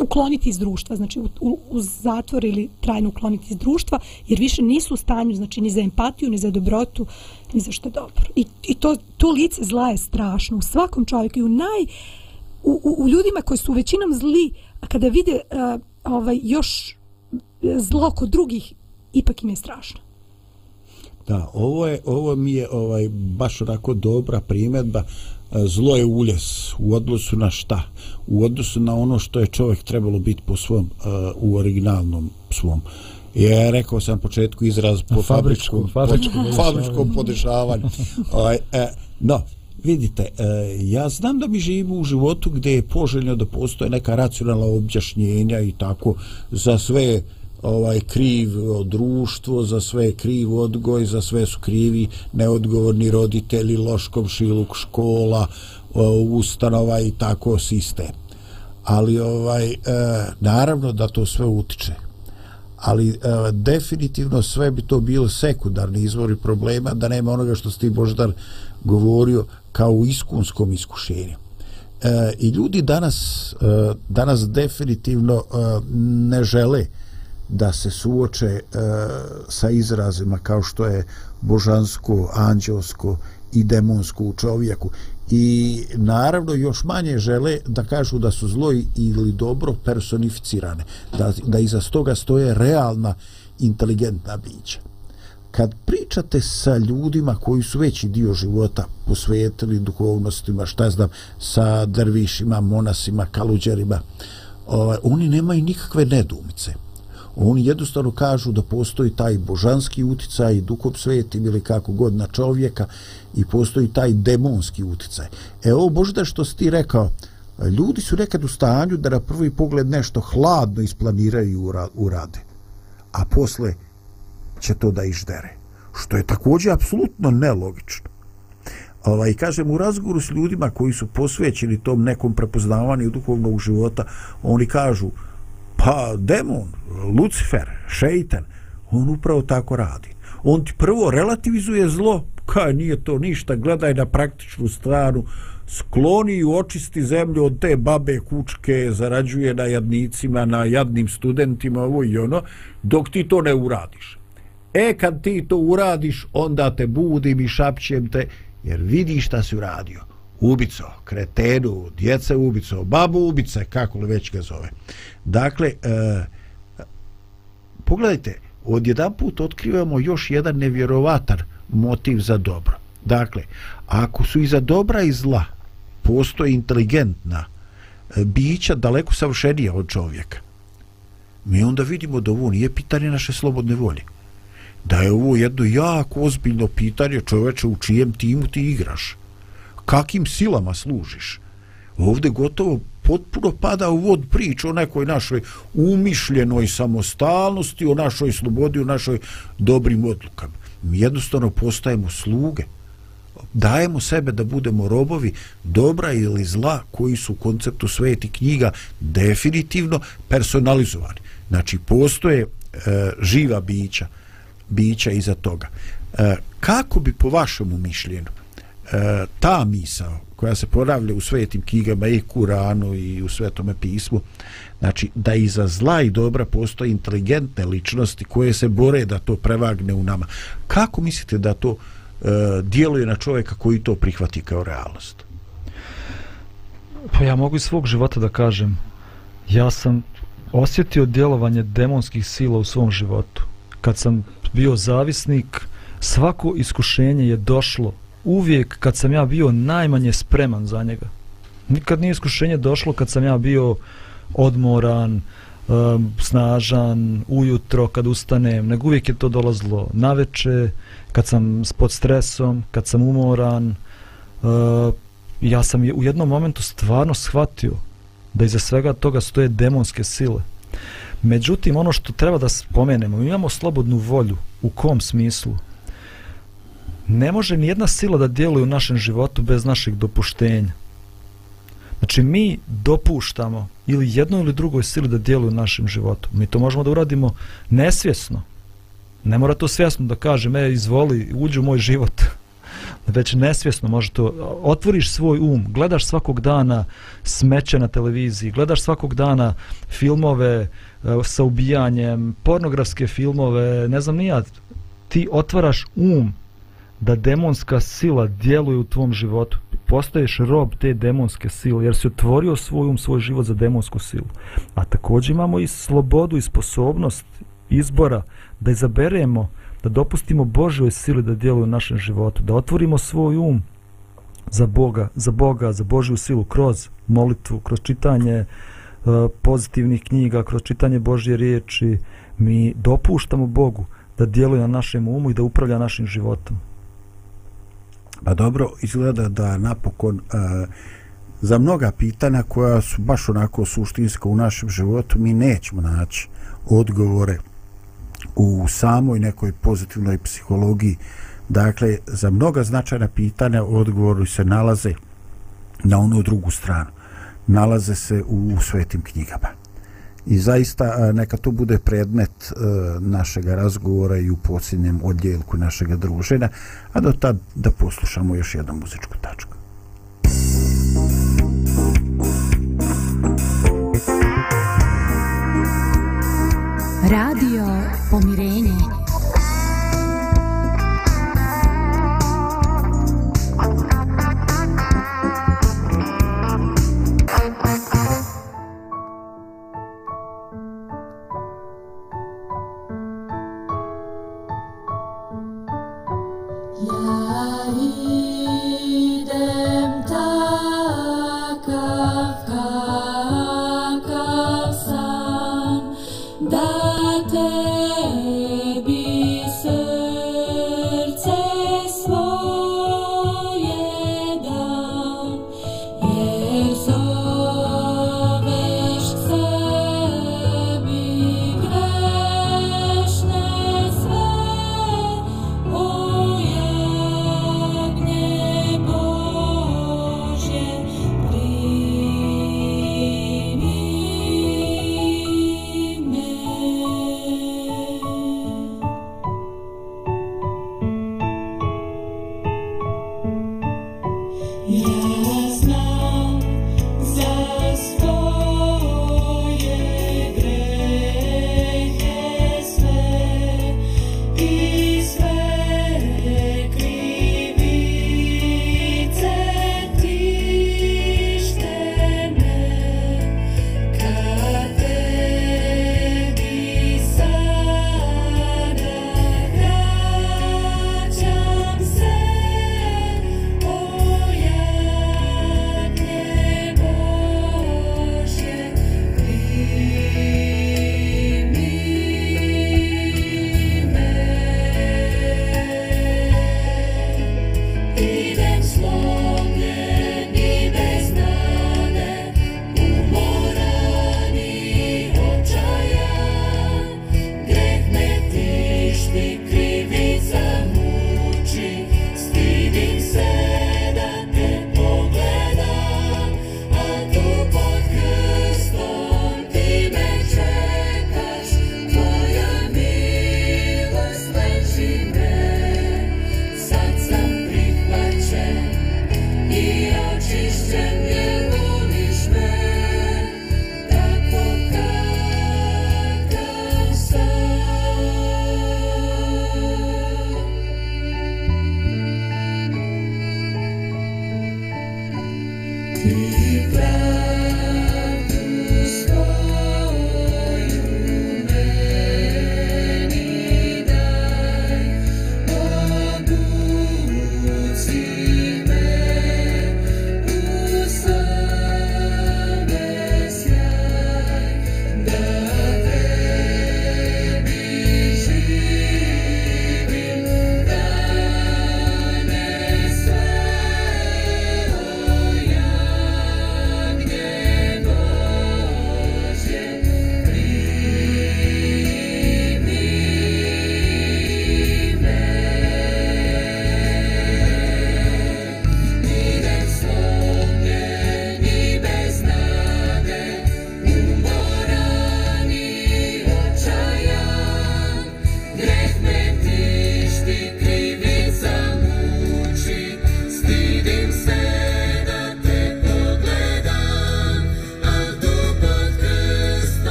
ukloniti iz društva, znači u, u, zatvor ili trajno ukloniti iz društva, jer više nisu u stanju, znači ni za empatiju, ni za dobrotu, ni za što dobro. I, i to, to lice zla je strašno u svakom čovjeku i u naj u, u, u ljudima koji su većinom zli, a kada vide uh, ovaj još zlo kod drugih, ipak im je strašno. Da, ovo je ovo mi je ovaj baš onako dobra primjedba zlo je uljes u odnosu na šta? U odnosu na ono što je čovjek trebalo biti po svom, uh, u originalnom svom. Je, rekao sam početku izraz po fabričkom, fabričkom, po, fabričkom podešavanju. ovaj, e, no, vidite, e, ja znam da mi živimo u životu gdje je poželjno da postoje neka racionalna objašnjenja i tako za sve ovaj kriv društvo, za sve kriv odgoj, za sve su krivi neodgovorni roditelji, loš komšiluk škola, ustanova i tako sistem. Ali ovaj e, naravno da to sve utiče. ali e, definitivno sve bi to bilo sekundarni izvori problema da nema onoga što ste Boždar govorio kao u iskunskom iskušenju e, i ljudi danas e, danas definitivno e, ne žele da se suoče e, sa izrazima kao što je božansko, anđelsko i demonsko u čovjeku i naravno još manje žele da kažu da su zlo ili dobro personificirane da, da iza stoga stoje realna inteligentna bića kad pričate sa ljudima koji su veći dio života posvetili duhovnostima, šta znam, sa drvišima, monasima, kaluđerima, ovaj, oni nemaju nikakve nedumice. Oni jednostavno kažu da postoji taj božanski uticaj, duhom svetim ili kako god na čovjeka i postoji taj demonski uticaj. E ovo možda što si ti rekao, ljudi su nekad u stanju da na prvi pogled nešto hladno isplaniraju i urade, a posle će to da išdere. Što je također apsolutno nelogično. Ovaj, kažem, u razgovoru s ljudima koji su posvećeni tom nekom prepoznavanju duhovnog života, oni kažu, pa demon, Lucifer, šeitan, on upravo tako radi. On ti prvo relativizuje zlo, kaj nije to ništa, gledaj na praktičnu stranu, skloni i očisti zemlju od te babe kučke, zarađuje na jadnicima, na jadnim studentima, ovo i ono, dok ti to ne uradiš. E kad ti to uradiš, onda te budim i šapćem te, jer vidi šta si uradio. Ubico, kretenu, djece ubico, babu ubice, kako li već ga zove. Dakle, e, pogledajte, odjedan put otkrivamo još jedan nevjerovatan motiv za dobro. Dakle, ako su iza dobra i zla postoje inteligentna e, bića daleko savršenija od čovjeka, mi onda vidimo da ovo nije pitanje naše slobodne volje da je ovo jedno jako ozbiljno pitanje čoveče u čijem timu ti igraš. Kakim silama služiš? Ovde gotovo potpuno pada u vod prič o nekoj našoj umišljenoj samostalnosti, o našoj slobodi, o našoj dobrim odlukama. Mi jednostavno postajemo sluge. Dajemo sebe da budemo robovi dobra ili zla koji su u konceptu sveti knjiga definitivno personalizovani. Znači, postoje e, živa bića, bića iza toga. E, kako bi po vašemu mišljenju e, ta misa koja se ponavlja u svetim knjigama i Kuranu i u svetome pismu, znači da iza zla i dobra postoje inteligentne ličnosti koje se bore da to prevagne u nama. Kako mislite da to e, djeluje na čovjeka koji to prihvati kao realnost? Pa ja mogu iz svog života da kažem, ja sam osjetio djelovanje demonskih sila u svom životu. Kad sam bio zavisnik, svako iskušenje je došlo uvijek kad sam ja bio najmanje spreman za njega. Nikad nije iskušenje došlo kad sam ja bio odmoran, um, snažan, ujutro kad ustanem, nego uvijek je to dolazlo naveče, kad sam pod stresom, kad sam umoran. Uh, ja sam u jednom momentu stvarno shvatio da iza svega toga stoje demonske sile. Međutim, ono što treba da spomenemo, imamo slobodnu volju. U kom smislu? Ne može ni jedna sila da djeluje u našem životu bez našeg dopuštenja. Znači, mi dopuštamo ili jednoj ili drugoj sili da djeluje u našem životu. Mi to možemo da uradimo nesvjesno. Ne mora to svjesno da kažem, e, izvoli, uđu u moj život. Već nesvjesno može to. Otvoriš svoj um, gledaš svakog dana smeće na televiziji, gledaš svakog dana filmove, E, sa ubijanjem, pornografske filmove, ne znam nija, ti otvaraš um da demonska sila djeluje u tvom životu. Postaješ rob te demonske sile, jer si otvorio svoj um, svoj život za demonsku silu. A također imamo i slobodu i sposobnost izbora da izaberemo, da dopustimo Božoj sili da djeluje u našem životu, da otvorimo svoj um za Boga, za Boga, za Božju silu kroz molitvu, kroz čitanje uh, pozitivnih knjiga, kroz čitanje Božje riječi, mi dopuštamo Bogu da djeluje na našem umu i da upravlja našim životom. Pa dobro, izgleda da napokon uh, za mnoga pitanja koja su baš onako suštinska u našem životu, mi nećemo naći odgovore u samoj nekoj pozitivnoj psihologiji. Dakle, za mnoga značajna pitanja odgovori se nalaze na onu drugu stranu nalaze se u svetim knjigama i zaista neka to bude predmet e, našega razgovora i u posljednjem odjelku našega druženja. A do tad da poslušamo još jednu muzičku tačku. Radio Pomirenje. Y ahí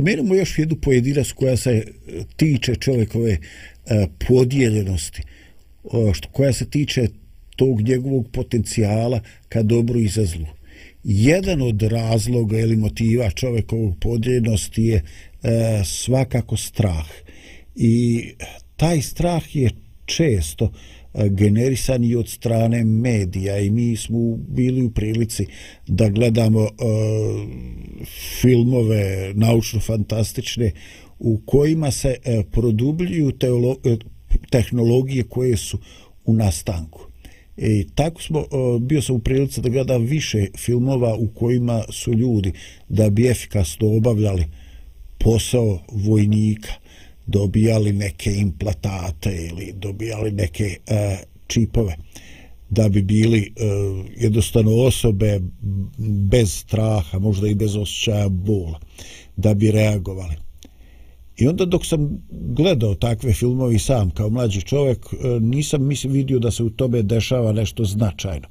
spomenemo još jednu pojedinac koja se e, tiče čovjekove e, podijeljenosti, što, koja se tiče tog njegovog potencijala ka dobru i za zlu. Jedan od razloga ili motiva čovjekovog podijeljenosti je e, svakako strah. I taj strah je često uh, E, generisani od strane medija i mi smo bili u prilici da gledamo e, filmove naučno-fantastične u kojima se e, produbljuju teolo, e, tehnologije koje su u nastanku. I tako smo, bio sam u prilici da gledam više filmova u kojima su ljudi da bi efikasno obavljali posao vojnika, dobijali neke implantate ili dobijali neke e, čipove da bi bili e, jednostavno osobe bez straha, možda i bez osjećaja bola, da bi reagovali. I onda dok sam gledao takve filmove sam kao mlađi čovjek, e, nisam mislim vidio da se u tome dešava nešto značajno.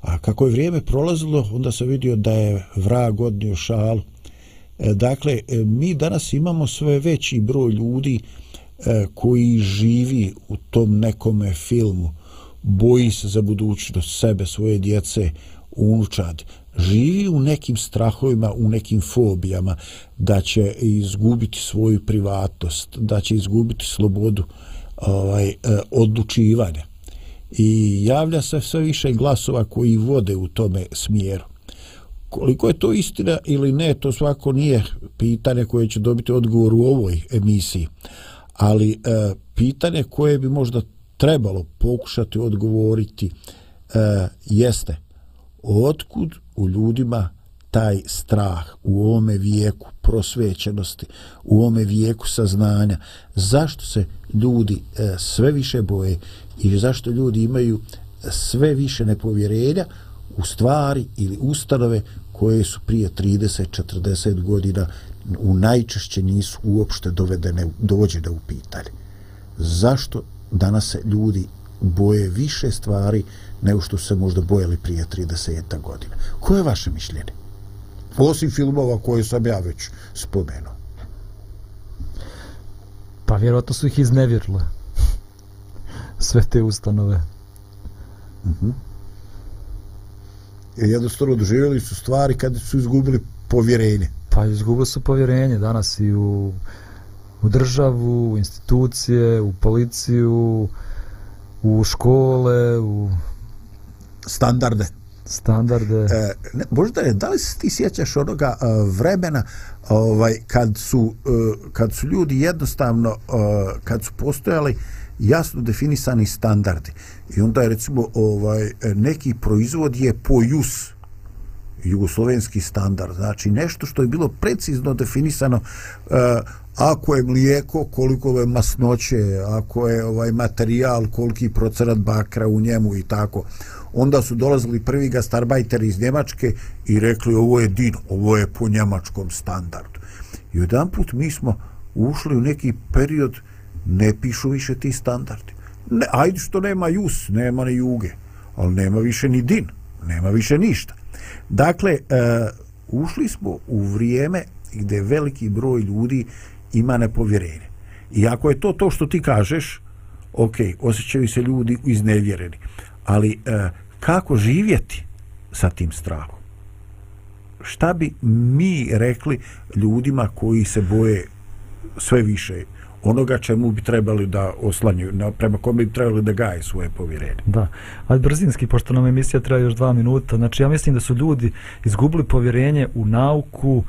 A kako je vrijeme prolazilo, onda sam vidio da je vrag odnio šalu E, dakle, e, mi danas imamo sve veći broj ljudi e, koji živi u tom nekome filmu, boji se za budućnost sebe, svoje djece, unučad, živi u nekim strahovima, u nekim fobijama da će izgubiti svoju privatnost, da će izgubiti slobodu ovaj, odlučivanja. I javlja se sve više glasova koji vode u tome smjeru koliko je to istina ili ne, to svako nije pitanje koje će dobiti odgovor u ovoj emisiji. Ali e, pitanje koje bi možda trebalo pokušati odgovoriti e, jeste otkud u ljudima taj strah u ovome vijeku prosvećenosti, u ovome vijeku saznanja, zašto se ljudi e, sve više boje i zašto ljudi imaju sve više nepovjerenja u stvari ili ustanove koje su prije 30-40 godina u najčešće nisu uopšte dovedene, dovođene u pitanje. Zašto danas se ljudi boje više stvari nego što se možda bojali prije 30 godina? Koje je vaše mišljenje? Osim filmova koje sam ja već spomenuo. Pa vjerojatno su ih iznevjerile. Sve te ustanove. Mhm. Uh jer jednostavno doživjeli su stvari kad su izgubili povjerenje. Pa izgubili su povjerenje danas i u, u državu, u institucije, u policiju, u škole, u standarde. Standarde. E, ne, možda je, da li se ti sjećaš onoga uh, vremena ovaj, kad, su, uh, kad su ljudi jednostavno, uh, kad su postojali uh, jasno definisani standardi. I onda je recimo ovaj neki proizvod je po JUS jugoslovenski standard. Znači nešto što je bilo precizno definisano uh, ako je mlijeko, koliko je masnoće, ako je ovaj materijal, koliki procenat bakra u njemu i tako. Onda su dolazili prvi gastarbajteri iz Njemačke i rekli ovo je din, ovo je po njemačkom standardu. I jedan put mi smo ušli u neki period uh, ne pišu više ti standardi. Ne, ajde što nema jus, nema ni juge, ali nema više ni din, nema više ništa. Dakle, e, ušli smo u vrijeme gdje veliki broj ljudi ima nepovjerenje. I ako je to to što ti kažeš, ok, osjećaju se ljudi iznevjereni. Ali e, kako živjeti sa tim strahom? Šta bi mi rekli ljudima koji se boje sve više onoga čemu bi trebali da oslanju, na, prema kome bi trebali da gaje svoje povjerenje. Da, ali brzinski, pošto nam emisija treba još dva minuta, znači ja mislim da su ljudi izgubili povjerenje u nauku,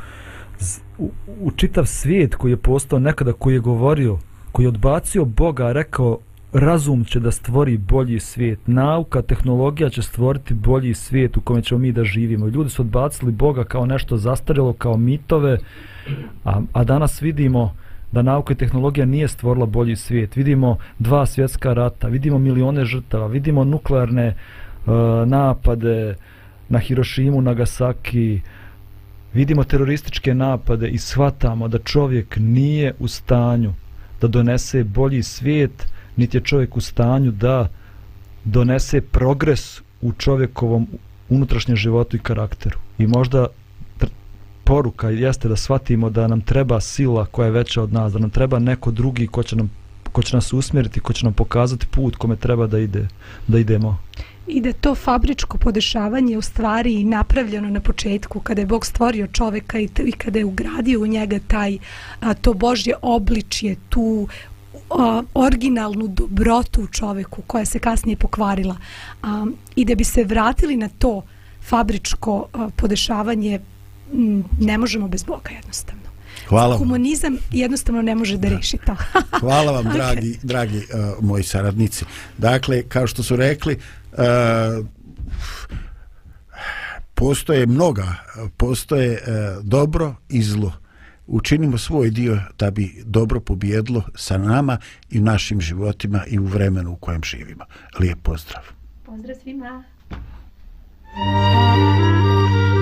u, u čitav svijet koji je postao nekada, koji je govorio, koji je odbacio Boga, rekao razum će da stvori bolji svijet, nauka, tehnologija će stvoriti bolji svijet u kome ćemo mi da živimo. Ljudi su odbacili Boga kao nešto zastarjelo, kao mitove, a, a danas vidimo da nauka i tehnologija nije stvorila bolji svijet. Vidimo dva svjetska rata, vidimo milione žrtava, vidimo nuklearne uh, napade na Hirošimu, Nagasaki, vidimo terorističke napade i shvatamo da čovjek nije u stanju da donese bolji svijet, niti je čovjek u stanju da donese progres u čovjekovom unutrašnjem životu i karakteru. I možda poruka jeste da shvatimo da nam treba sila koja je veća od nas, da nam treba neko drugi ko će, nam, ko će nas usmjeriti, ko će nam pokazati put kome treba da ide, da idemo. I da to fabričko podešavanje u stvari napravljeno na početku kada je Bog stvorio čoveka i, i kada je ugradio u njega taj a, to Božje obličje, tu a, originalnu dobrotu u čoveku koja se kasnije pokvarila a, i da bi se vratili na to fabričko a, podešavanje ne možemo bez Boga jednostavno. Hvala Komunizam jednostavno ne može da, da. reši to. Hvala vam, dragi, okay. dragi uh, moji saradnici. Dakle, kao što su rekli, uh, postoje mnoga, postoje uh, dobro i zlo. Učinimo svoj dio da bi dobro pobjedlo sa nama i našim životima i u vremenu u kojem živimo. Lijep pozdrav. Pozdrav svima. Thank you.